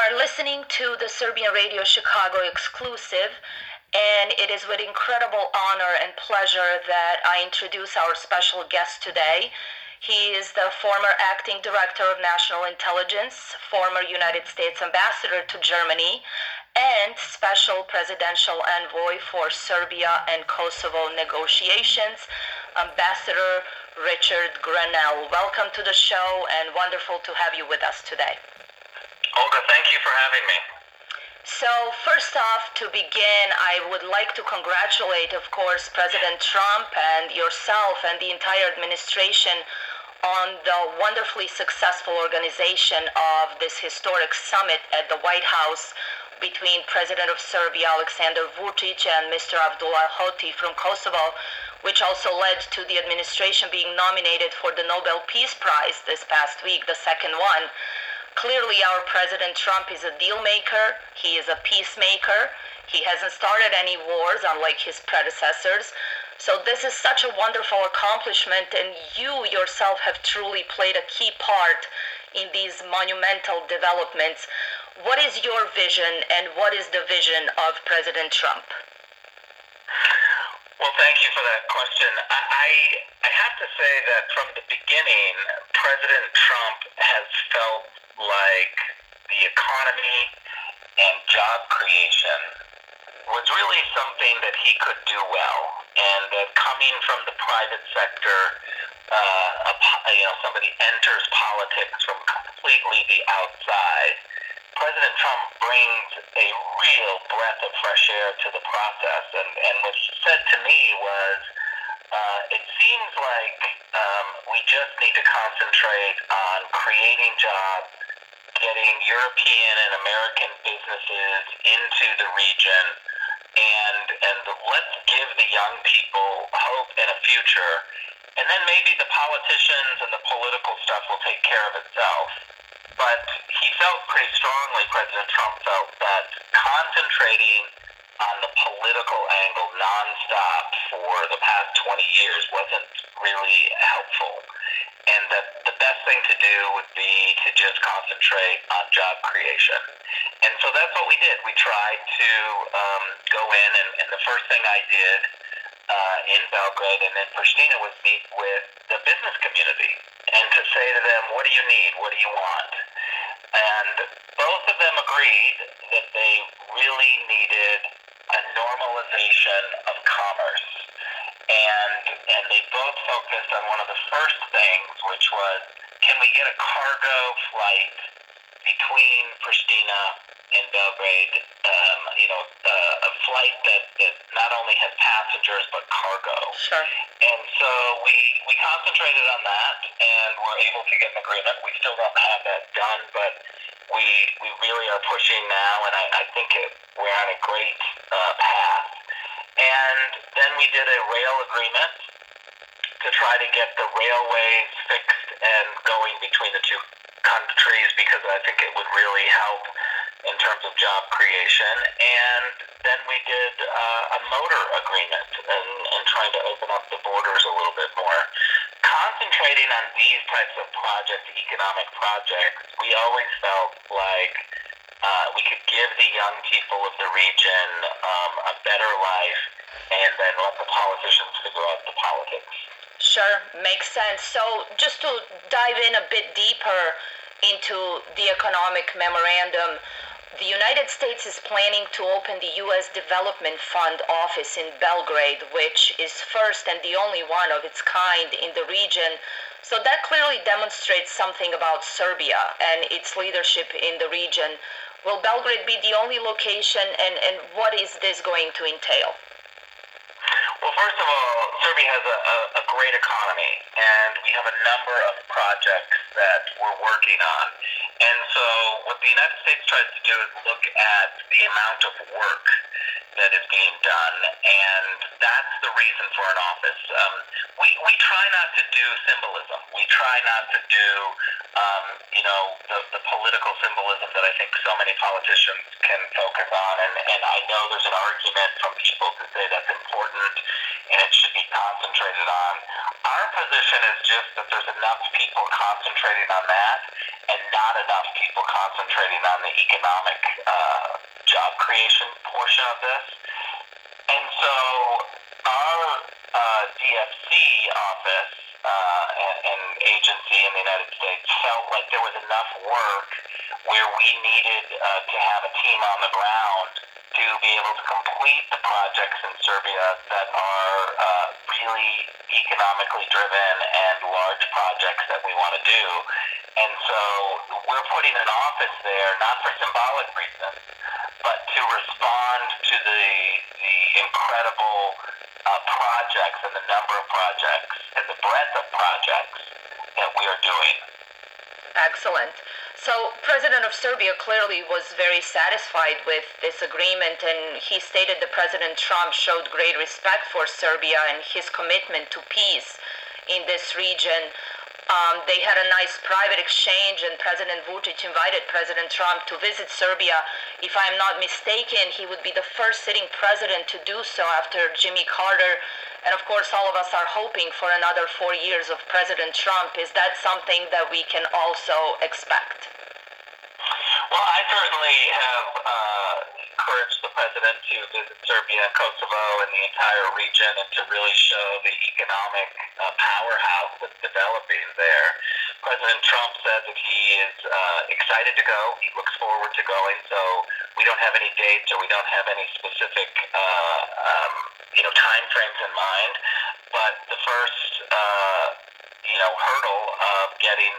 are listening to the Serbian Radio Chicago exclusive, and it is with incredible honor and pleasure that I introduce our special guest today. He is the former acting director of national intelligence, former United States ambassador to Germany, and special presidential envoy for Serbia and Kosovo negotiations, Ambassador Richard Grenell. Welcome to the show and wonderful to have you with us today. Olga, thank you for having me. So, first off, to begin, I would like to congratulate, of course, President Trump and yourself and the entire administration on the wonderfully successful organization of this historic summit at the White House between President of Serbia Alexander Vucic and Mr. Abdullah Hoti from Kosovo, which also led to the administration being nominated for the Nobel Peace Prize this past week, the second one. Clearly, our President Trump is a deal maker, he is a peacemaker, he hasn't started any wars, unlike his predecessors. So, this is such a wonderful accomplishment, and you yourself have truly played a key part in these monumental developments. What is your vision, and what is the vision of President Trump? Well, thank you for that question. I, I have to say that from the beginning, President Trump has felt like the economy and job creation was really something that he could do well, and that coming from the private sector, uh, a, you know, somebody enters politics from completely the outside. President Trump brings a real breath of fresh air to the process, and, and what he said to me was, uh, it seems like um, we just need to concentrate on creating jobs getting European and American businesses into the region and and let's give the young people hope and a future and then maybe the politicians and the political stuff will take care of itself but he felt pretty strongly president trump felt that concentrating on the political angle nonstop for the past 20 years wasn't really helpful and that the best thing to do would be to just concentrate on job creation. And so that's what we did. We tried to um, go in, and, and the first thing I did uh, in Belgrade and in Pristina was meet with the business community and to say to them, what do you need? What do you want? And both of them agreed that they really needed a normalization of commerce and and they both focused on one of the first things, which was can we get a cargo flight between Pristina and Belgrade? Um, you know, uh, a flight that, that not only has passengers but cargo. Sure. And so we we concentrated on that, and we're able to get an agreement. We still don't have that done, but we we really are pushing now, and I, I think it, we're on a great uh, path. And then we did a rail agreement to try to get the railways fixed and going between the two countries because I think it would really help in terms of job creation. And then we did uh, a motor agreement and, and trying to open up the borders a little bit more. Concentrating on these types of projects, economic projects, we always felt like uh, we could give the young people of the region um, a better life and then let the politicians figure out the politics. Sure, makes sense. So, just to dive in a bit deeper into the economic memorandum, the United States is planning to open the U.S. Development Fund office in Belgrade, which is first and the only one of its kind in the region. So that clearly demonstrates something about Serbia and its leadership in the region. Will Belgrade be the only location, and, and what is this going to entail? Well, first of all, Serbia has a, a, a great economy, and we have a number of projects that we're working on. And so, what the United States tries to do is look at the amount of work that is being done, and that's the reason for an office. Um, we, we try not to do symbolism. We try not to do, um, you know, the, the political symbolism that I think so many politicians can focus on. And, and I know there's an argument from people to say that's important and it should be concentrated on. Our position is just that there's enough people concentrating on that and not enough people concentrating on the economic uh, job creation portion of this. And so our uh, DFC office uh, and, and agency in the United States felt like there was enough work where we needed uh, to have a team on the ground to be able to complete the projects in Serbia that are uh, really economically driven and large projects that we want to do. And so we're putting an office there, not for symbolic reasons, but to respond to the, the incredible uh, projects and the number of projects and the breadth of projects that we are doing. Excellent. So, President of Serbia clearly was very satisfied with this agreement, and he stated that President Trump showed great respect for Serbia and his commitment to peace in this region. Um, they had a nice private exchange, and President Vucic invited President Trump to visit Serbia. If I'm not mistaken, he would be the first sitting president to do so after Jimmy Carter and of course, all of us are hoping for another four years of President Trump. Is that something that we can also expect? Well, I certainly have uh, encouraged the president to visit Serbia and Kosovo and the entire region and to really show the economic uh, powerhouse that's developing there. President Trump says that he is uh, excited to go. He looks forward to going. So we don't have any dates or we don't have any specific uh, um, you know time frames in mind, but the first uh, you know hurdle of getting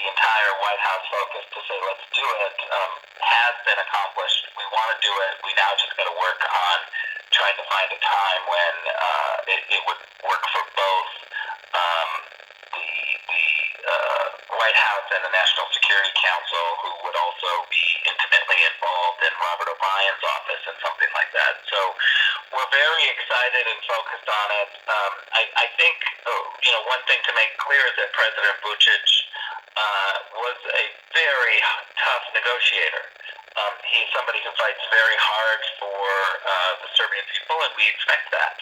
the entire White House focus to say let's do it um, has been accomplished. We want to do it. We now just got to work on trying to find a time when uh, it, it would work for both um, the the uh, White House and the National Security Council, who would also be intimately involved in Robert O'Brien's office and something like that. So we're very excited and focused on it. Um, I, I think oh, you know one thing to make clear is that President Vucic uh, was a very tough negotiator. Um, he's somebody who fights very hard for uh, the Serbian people, and we expect that.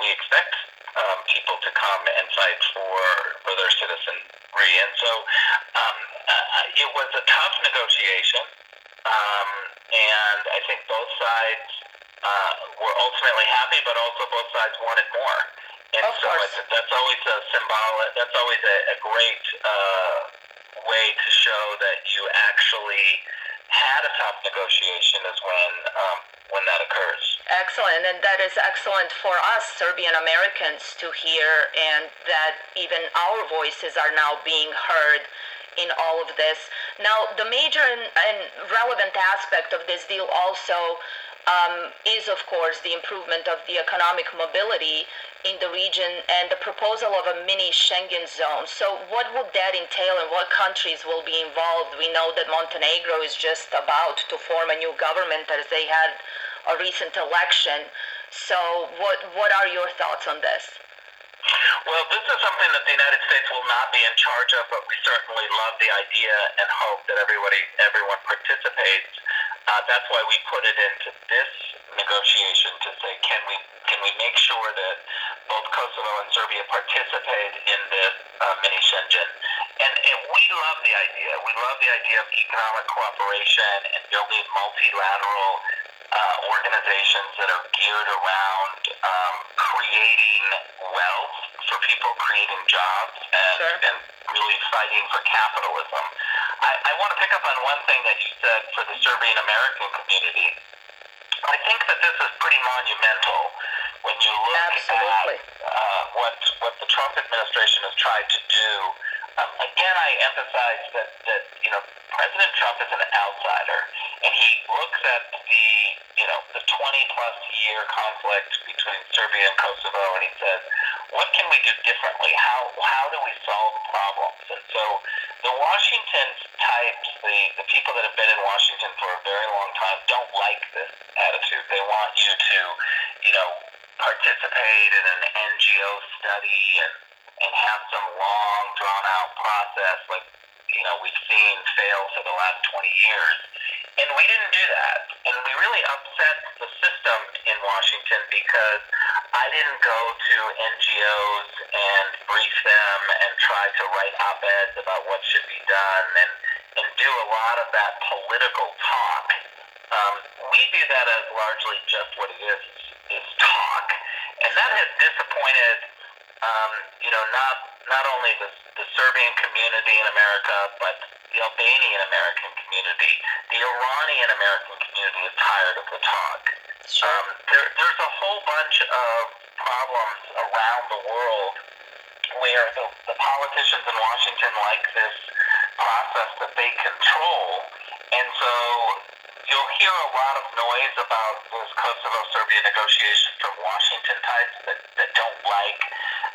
We expect um, people to come and fight for for their citizenry, and so um, uh, it was a tough negotiation. Um, and I think both sides uh, were ultimately happy, but also both sides wanted more. And of so course. that's always a symbolic. That's always a, a great uh, show that you actually had a tough negotiation is when um, when that occurs. Excellent, and that is excellent for us Serbian Americans to hear, and that even our voices are now being heard in all of this. Now, the major and, and relevant aspect of this deal also um, is, of course, the improvement of the economic mobility in the region and the proposal of a mini Schengen zone. So, what would that entail and what countries will be involved? We know that Montenegro is just about to form a new government as they had a recent election. So, what, what are your thoughts on this? Well, this is something that the United States will not be in charge of, but we certainly love the idea and hope that everybody, everyone participates. Uh, that's why we put it into this negotiation to say, can we can we make sure that both Kosovo and Serbia participate in this uh, mini Schengen? And, and we love the idea. We love the idea of economic cooperation and building multilateral uh, organizations that are geared around um, creating wealth for people, creating jobs, and, Sure. and really fighting for capitalism. I, I want to pick up on one thing that you said for the Serbian American community. I think that this is pretty monumental when you look Absolutely. at uh, what what the Trump administration has tried to do. Um, again, I emphasize that that you know President Trump is an outsider, and he looks at the you know the 20 plus year conflict between Serbia and Kosovo, and he says, what can we do differently? How how do we solve problems? And so the Washington types, the, the people that have been in Washington for a very long time, don't like this attitude. They want you to, you know, participate in an NGO study and, and have some long, drawn out process like, you know, we've seen fail for the last 20 years. And we didn't do that. And we really upset the system in Washington because I didn't go to NGOs and brief them and try to write op-eds about what should be done and, and do a lot of that political talk. Um, we do that as largely just what it is, is talk. And that has disappointed, um, you know, not, not only the, the Serbian community in America, but the Albanian American community. The Iranian American community is tired of the talk. Sure. Um, there, there's a whole bunch of problems around the world where the, the politicians in Washington like this process that they control. And so you'll hear a lot of noise about this Kosovo-Serbia negotiation from Washington types that, that don't like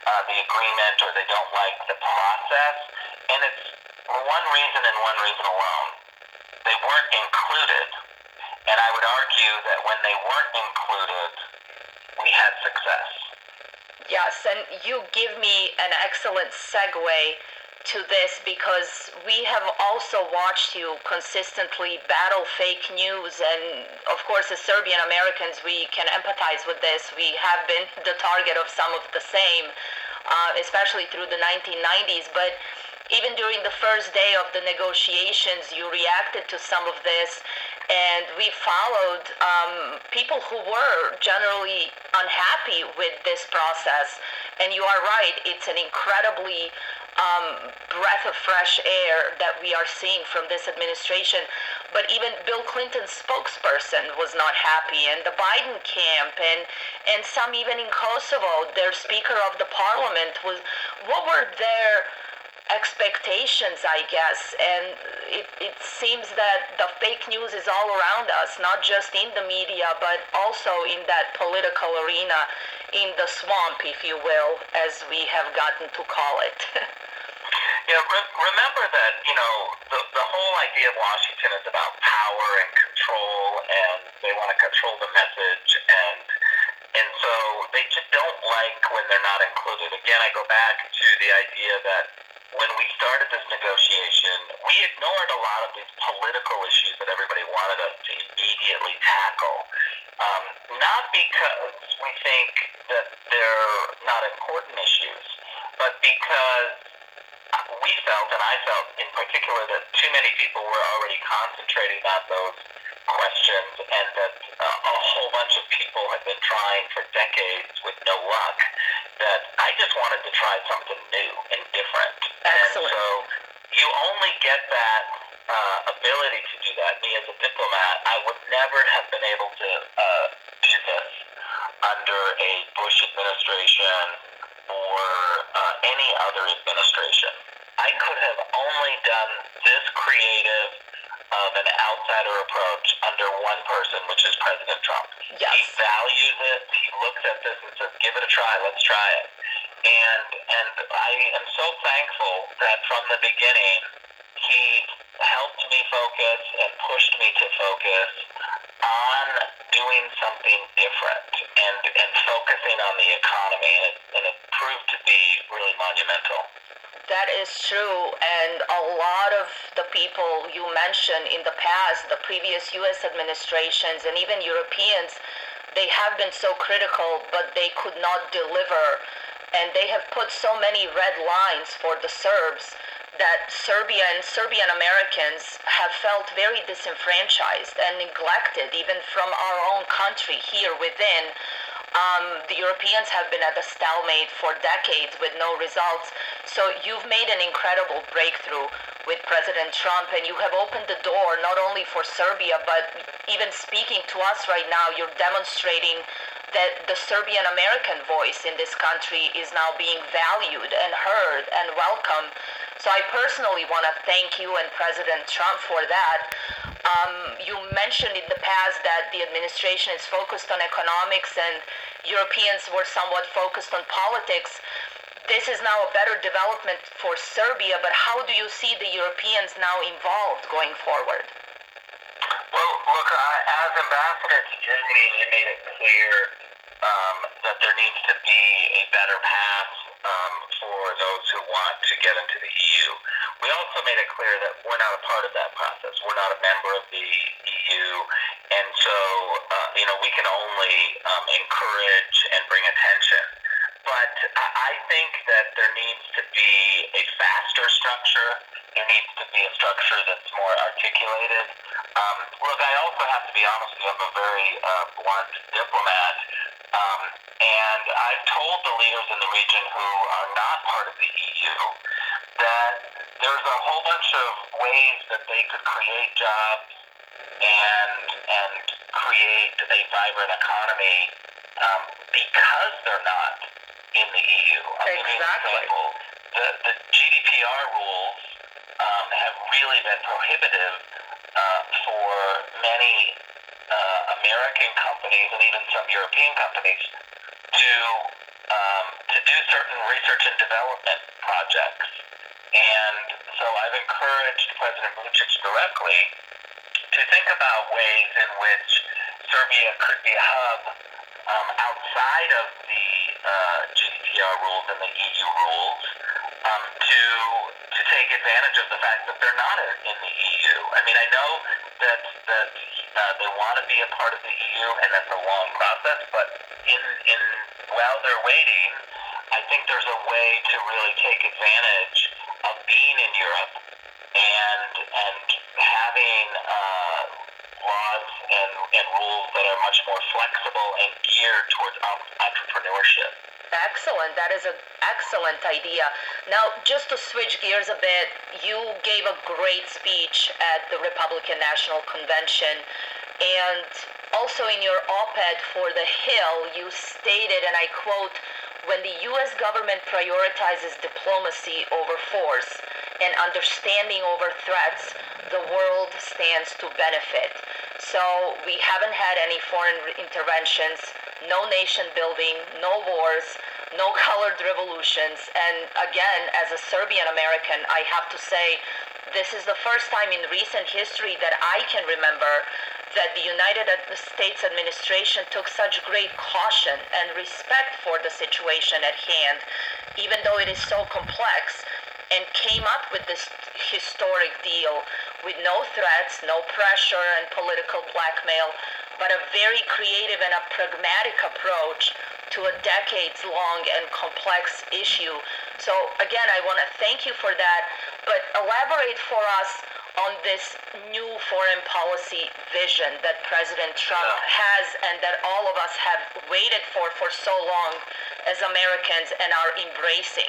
uh, the agreement or they don't like the process. And it's for one reason and one reason alone. They weren't included. And I would argue that when they weren't included, we had success. Yes, and you give me an excellent segue to this because we have also watched you consistently battle fake news and of course as Serbian Americans we can empathize with this we have been the target of some of the same uh, especially through the 1990s but even during the first day of the negotiations you reacted to some of this and we followed um, people who were generally unhappy with this process and you are right it's an incredibly um, breath of fresh air that we are seeing from this administration. But even Bill Clinton's spokesperson was not happy, and the Biden camp, and and some even in Kosovo, their Speaker of the Parliament was. What were their expectations, I guess. And it, it seems that the fake news is all around us, not just in the media, but also in that political arena, in the swamp, if you will, as we have gotten to call it. Yeah, re- remember that, you know, the, the whole idea of Washington is about power and control, and they want to control the message, and and so they just don't like when they're not included. Again, I go back to the idea that when we started this negotiation, we ignored a lot of these political issues that everybody wanted us to immediately tackle. Um, not because we think that they're not important issues, but because we felt, and I felt in particular, that too many people were already concentrating on those questions, and that uh, a whole bunch of people had been trying for decades with no luck. That I just wanted to try something new and different. Excellent. And so you only get that uh, ability to do that. Me as a diplomat, I would never have been able to uh, do this under a Bush administration or uh, any other administration. I could have only done this creative of an outsider approach under one person, which is President Trump. Yes. He values it. He looks at this and says, "Give it a try. Let's try it." And and I am so thankful that from the beginning he helped me focus and pushed me to focus on doing something different and and focusing on the economy, and it, and it proved to be really monumental. That is true, and a lot of the people you mentioned in the past, the previous U.S. administrations, and even Europeans, they have been so critical, but they could not deliver. And they have put so many red lines for the Serbs that Serbia and Serbian Americans have felt very disenfranchised and neglected, even from our own country here within um, the Europeans have been at a stalemate for decades with no results. So you've made an incredible breakthrough with President Trump, and you have opened the door not only for Serbia, but even speaking to us right now, you're demonstrating that the Serbian American voice in this country is now being valued and heard and welcome. So I personally want to thank you and President Trump for that. Um, you mentioned in the past that the administration is focused on economics and Europeans were somewhat focused on politics. This is now a better development for Serbia, but how do you see the Europeans now involved going forward? Well, look, as ambassador to Germany, you made it clear um, that there needs to be a better path um, for those who want to get into the EU. We also made it clear that we're not a part of that process. We're not a member of the EU, and so uh, you know we can only um, encourage and bring attention. But I think that there needs to be a faster structure. There needs to be a structure that's more articulated. Um, look, I also have to be honest I'm a very uh, blunt diplomat. Um, and I've told the leaders in the region who are not part of the EU that there's a whole bunch of ways that they could create jobs and and create a vibrant economy um, because they're not in the EU. I'll exactly. give you an example. The, the GDPR rules um, have really been prohibitive uh, for many uh, American companies and even some European companies to um, to do certain research and development projects. And so I've encouraged President Vucic directly to think about ways in which Serbia could be a hub um, outside of the uh, GDPR rules and the EU rules um, to to take advantage of the fact that they're not in, the EU. I mean, I know that that uh, they want to be a part of the EU, and that's a long process. But in in while they're waiting, I think there's a way to really take advantage of being in Europe and and having. Uh, laws and, and rules that are much more flexible and geared towards entrepreneurship. Excellent. That is an excellent idea. Now, just to switch gears a bit, you gave a great speech at the Republican National Convention. And also in your op ed for The Hill, you stated, and I quote, when the U.S. government prioritizes diplomacy over force and understanding over threats, the world stands to benefit. So we haven't had any foreign interventions, no nation building, no wars, no colored revolutions. And again, as a Serbian American, I have to say this is the first time in recent history that I can remember that the United States administration took such great caution and respect for the situation at hand, even though it is so complex, and came up with this historic deal with no threats, no pressure and political blackmail, but a very creative and a pragmatic approach to a decades long and complex issue. So, again, I want to thank you for that, but elaborate for us on this new foreign policy vision that President Trump has and that all of us have waited for for so long as Americans and are embracing.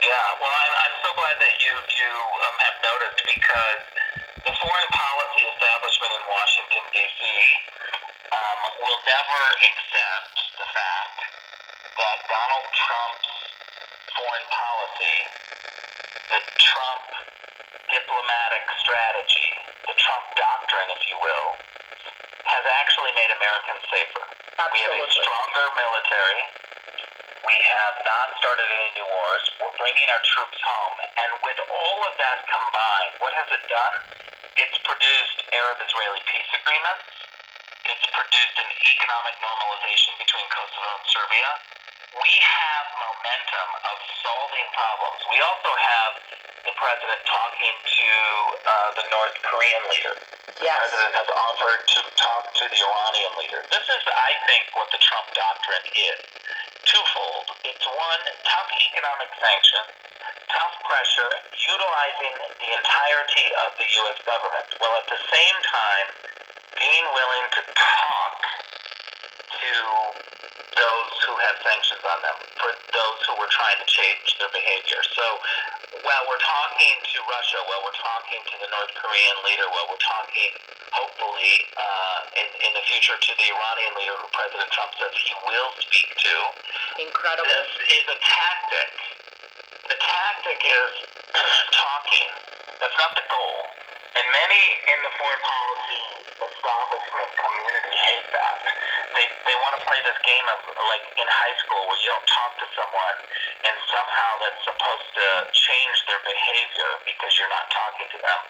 Yeah, well, I'm, I'm so glad that you you um, have noticed because the foreign policy establishment in Washington D.C. Um, will never accept the fact that Donald Trump's foreign policy, the Trump diplomatic strategy, the Trump doctrine, if you will, has actually made Americans safer. Absolutely. We have a stronger military. We have not started any new wars. We're bringing our troops home. And with all of that combined, what has it done? It's produced Arab-Israeli peace agreements. It's produced an economic normalization between Kosovo and Serbia. We have momentum of solving problems. We also have the president talking to uh, the North Korean leader. The president has offered to talk to the Iranian leader. This is, I think, what the Trump doctrine is. Twofold. It's one, tough economic sanctions, tough pressure, utilizing the entirety of the U.S. government, while at the same time being willing to talk to those who have sanctions on them, for those who were trying to change their behavior. So while we're talking to Russia, while we're talking to the North Korean leader, while we're talking, hopefully, uh, in, in the future to the Iranian leader who President Trump says he will speak to, incredible. This is a tactic. The tactic is talking. That's not the goal. And many in the foreign policy establishment community hate that. They they want to play this game of like in high school where you don't talk to someone and somehow that's supposed to change their behavior because you're not talking to them.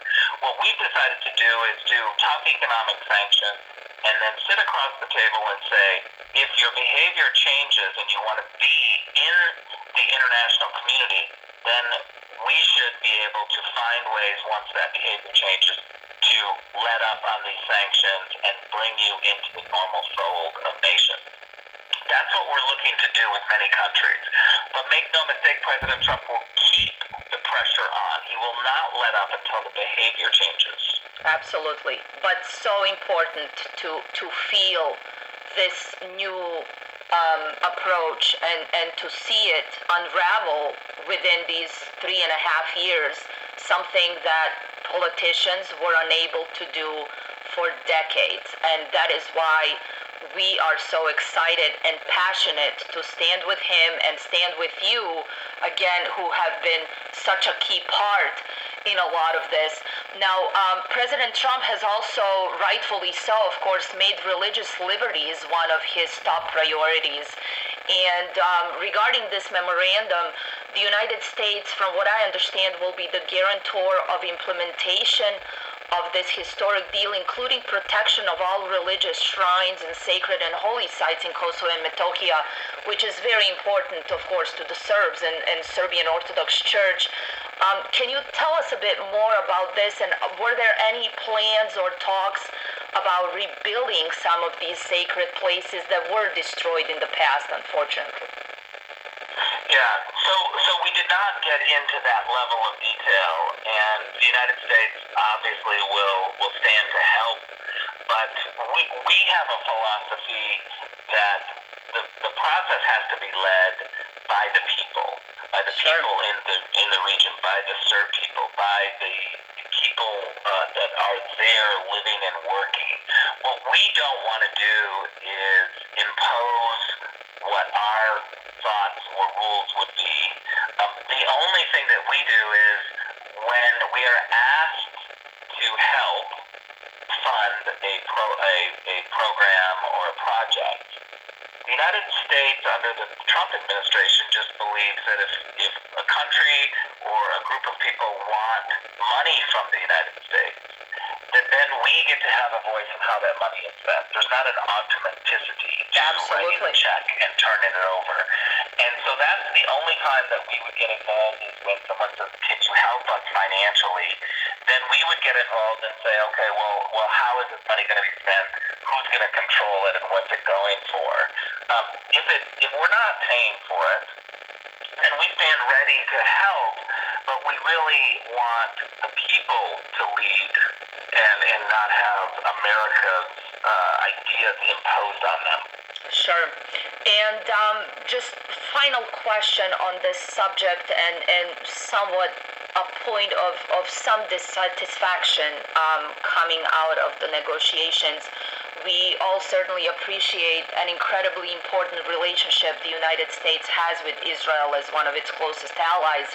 What we've decided to do is do tough economic sanctions and then sit across the table and say, if your behavior changes and you want to be in the international community, then we should be able to find ways once that behavior changes to let up on these sanctions and bring you into the normal fold of nations. That's what we're looking to do with many countries. But make no mistake, President Trump will keep the pressure on. He will not let up until the behavior changes. Absolutely. But so important to, to feel this new um, approach and, and to see it unravel within these three and a half years, something that politicians were unable to do for decades. And that is why we are so excited and passionate to stand with him and stand with you again, who have been such a key part in a lot of this. Now, um, President Trump has also, rightfully so, of course, made religious liberties one of his top priorities. And um, regarding this memorandum, the United States, from what I understand, will be the guarantor of implementation of this historic deal, including protection of all religious shrines and sacred and holy sites in Kosovo and Metohija, which is very important, of course, to the Serbs and, and Serbian Orthodox Church. Um, can you tell us a bit more about this? And were there any plans or talks about rebuilding some of these sacred places that were destroyed in the past, unfortunately? Yeah, so so we did not get into that level of detail, and the United States obviously will will stand to help, but we we have a philosophy that the the process has to be led by the people, by the people in the in the region, by the Serb people, by the people uh, that are there living and working. What we don't want to do is impose what our thoughts or rules would be. Um, the only thing that we do is when we are asked to help fund a pro a, a program or a project. The United States under the Trump administration just believes that if, if a country or a group of people want money from the United States, that then we get to have a voice in how that money is spent. There's not an automaticity to writing Absolutely. a check and turning it over. And so that's the only time that we would get involved is when someone says, Can you help us financially? Then we would get involved and say, Okay, well well how is this money gonna be spent? Who's gonna control it and what's it going for? Um, if it if we're not paying for it, then we stand ready to help, but we really want the people to lead and, and not have America's uh, ideas imposed on them. Sure. And um, just final question on this subject and, and somewhat a point of, of some dissatisfaction um, coming out of the negotiations. We all certainly appreciate an incredibly important relationship the United States has with Israel as one of its closest allies.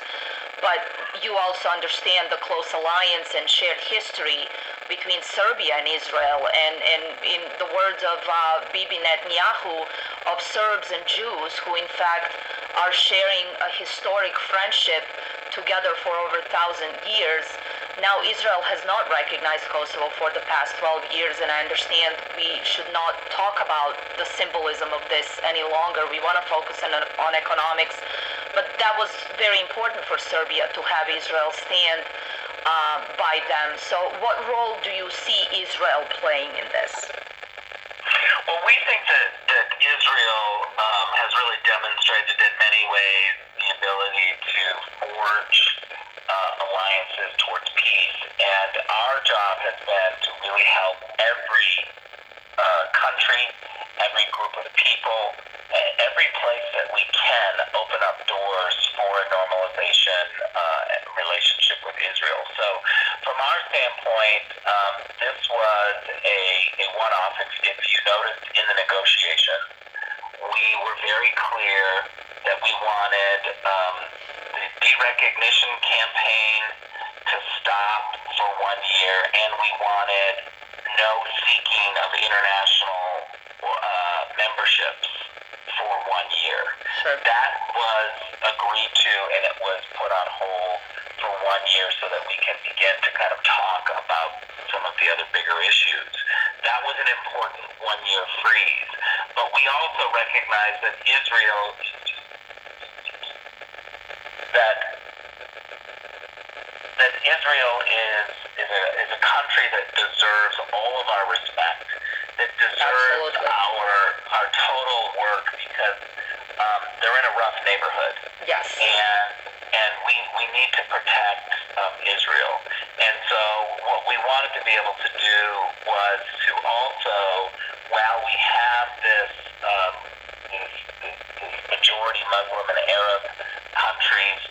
But you also understand the close alliance and shared history between Serbia and Israel. And, and in the words of uh, Bibi Netanyahu, of Serbs and Jews who, in fact, are sharing a historic friendship together for over a thousand years. Now, Israel has not recognized Kosovo for the past 12 years, and I understand we should not talk about the symbolism of this any longer. We want to focus on, on economics, but that was very important for Serbia to have Israel stand uh, by them. So, what role do you see Israel playing in this? Well, we think that, that Israel um, has really demonstrated in many ways the ability to forge uh, alliances towards peace, and our job has been to really help every uh, country, every group of people, every place that we can open up doors for a normalization uh, relationship with Israel. So, from our standpoint, um, this was a, a one-off. If, if you noticed in the negotiation, we were very clear that we wanted um, the derecognition campaign to stop for one year, and we wanted no seeking of international uh, memberships for one year. Sure. That was agreed to, and it was put on hold for one year so that we can begin to kind of talk about some of the other bigger issues. That was an important one-year freeze. But we also recognize that Israel that that Israel is is a, is a country that deserves all of our respect, that deserves Absolutely. our our total work because um, they're in a rough neighborhood Yes. and and we we need to protect um, Israel. And so what we wanted to be able to do was to also, while we have this um, this, this, majority Muslim and Arab countries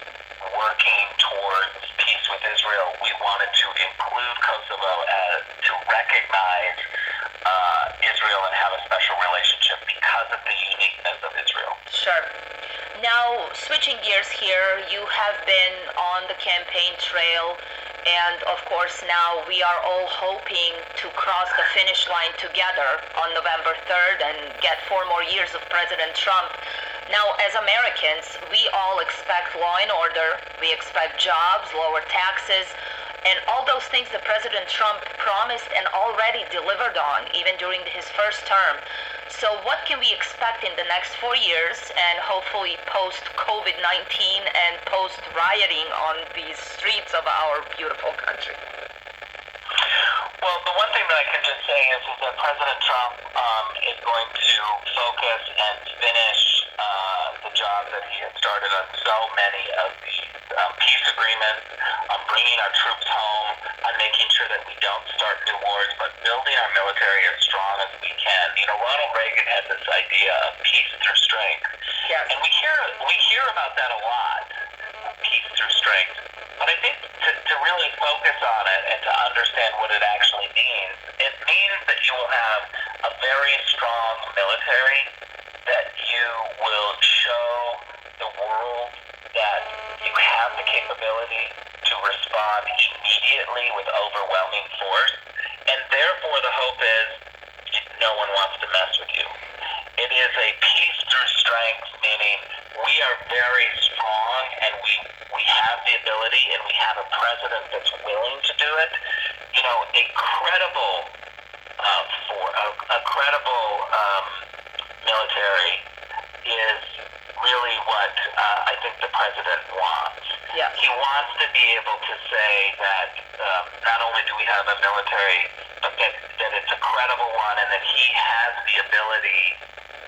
working towards peace with Israel, we wanted to include Kosovo as to recognize Israel and have a special relationship because of the uniqueness of Israel. Sure. Now, switching gears here, you have been on the campaign trail, and of course, now we are all hoping to cross the finish line together on November 3rd and get four more years of President Trump. Now, as Americans, we all expect law and order, we expect jobs, lower taxes, and all those things that President Trump promised and already delivered on, even during his first term. So, what can we expect in the next four years and hopefully post COVID 19 and post rioting on these streets of our beautiful country? Well, the one thing that I can just say is, is that President Trump um, is going to focus and finish uh, the job that he had started on so many of these um, peace agreements, on bringing our troops home, on making sure that we don't start new wars, but building our military as strong as we can. You know, Ronald Reagan had this idea of peace through strength, Yes. and we hear we hear about that a lot, peace through strength. But I think to, to really focus on it and to understand what it actually means, it means that you will have a very strong military, you will show the world that you have the capability to respond immediately with overwhelming force, and therefore the hope is no one wants to mess with you. It is a peace through strength, meaning we are very strong and we we have the ability and we have a president that's willing to do it. You know, a credible uh, for a, a credible um, military is really what uh, I think the president wants. Yes. He wants to be able to say that um, not only do we have a military, but that, that it's a credible one and that he has the ability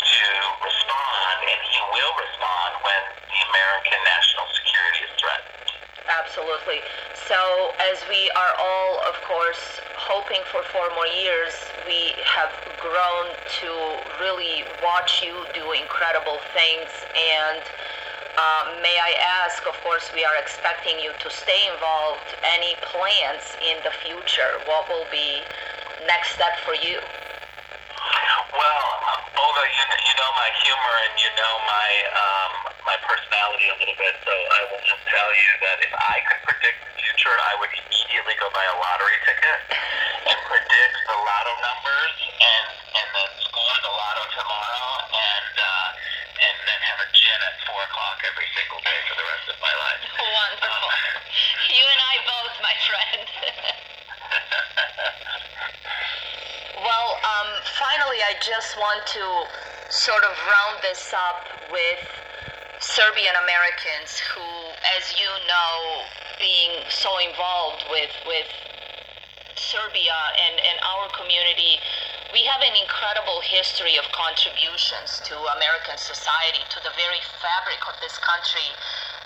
to respond and he will respond when the American national security is threatened. Absolutely. So, as we are all, of course, hoping for four more years, we have grown to really watch you do incredible things. And um, may I ask, of course, we are expecting you to stay involved. Any plans in the future? What will be next step for you? Well, Olga, you, you know my humor and you know my um, my personality a little bit, so I will just tell you that if I could predict the future, I would immediately go buy a lottery ticket and predict the lotto numbers and and then score the lotto tomorrow and uh, and then have a gin at four o'clock every single day for the rest of my life. Wonderful. You and I both, my friend. well, um, finally, I just want to sort of round this up with Serbian Americans who, as you know, being so involved with with Serbia and, and our community, we have an incredible history of contributions to American society, to the very fabric of this country,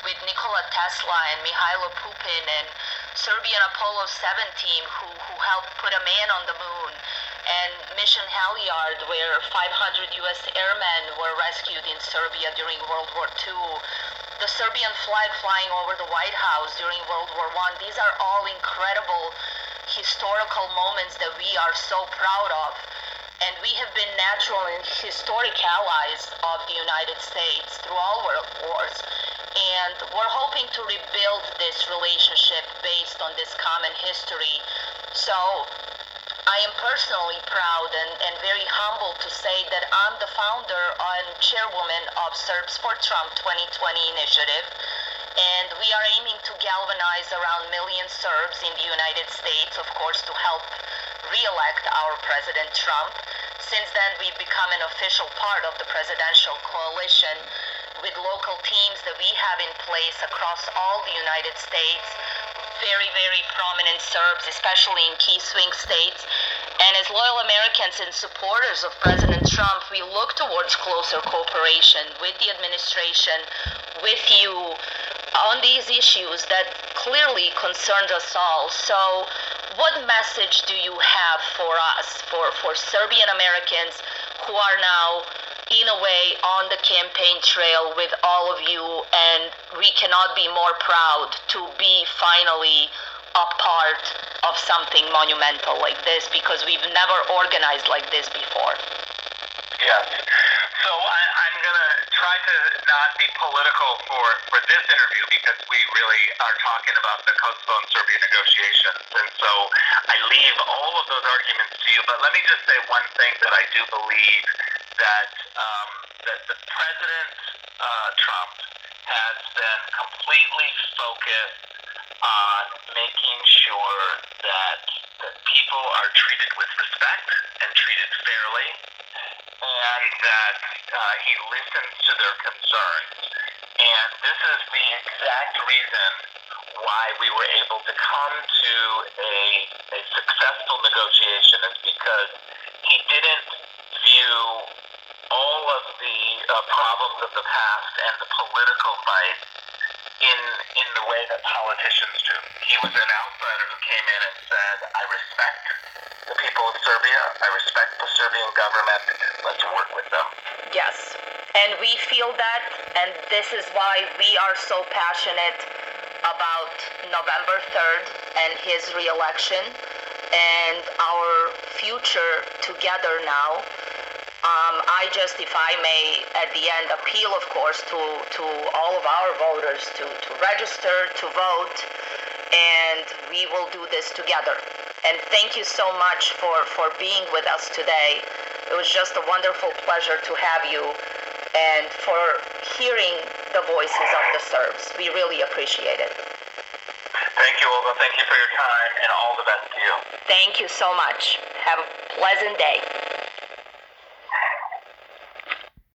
with Nikola Tesla and Mihailo Pupin and Serbian Apollo 7 team who, who helped put a man on the moon, and Mission Halyard, where 500 U.S. airmen were rescued in Serbia during World War II. The Serbian flag flying over the White House during World War I. These are all incredible historical moments that we are so proud of. And we have been natural and historic allies of the United States through all world wars. And we're hoping to rebuild this relationship based on this common history. So I am personally proud and, and very humbled to say that I'm the founder and chairwoman of Serbs for Trump 2020 initiative. And we are aiming to galvanize around million Serbs in the United States, of course, to help re-elect our President Trump. Since then, we've become an official part of the presidential coalition with local teams that we have in place across all the United States very, very prominent Serbs, especially in key swing states. And as loyal Americans and supporters of President Trump, we look towards closer cooperation with the administration, with you, on these issues that clearly concern us all. So, what message do you have for us, for, for Serbian Americans who are now in a way on the campaign trail with all of you and we cannot be more proud to be finally a part of something monumental like this because we've never organized like this before. Yes. So I, I'm going to try to not be political for, for this interview because we really are talking about the Kosovo and Serbia negotiations. And so I leave all of those arguments to you. But let me just say one thing that I do believe that um, that the president uh, Trump has been completely focused on making sure that that people are treated with respect and treated fairly, and that uh, he listens to their concerns. And this is the exact reason why we were able to come to a, a successful negotiation is because he didn't view all of the uh, problems of the past and the political fight in in the way that politicians do. He was an outsider who came in and said, "I respect the people of Serbia. I respect the Serbian government. Let's work with them." Yes, and we feel that, and this is why we are so passionate about November 3rd and his reelection and our future together now um, I just, if I may, at the end, appeal, of course, to, to all of our voters to, to register, to vote, and we will do this together. And thank you so much for, for being with us today. It was just a wonderful pleasure to have you and for hearing the voices of the Serbs. We really appreciate it. Thank you, Olga. Thank you for your time and all the best to you. Thank you so much. Have a pleasant day.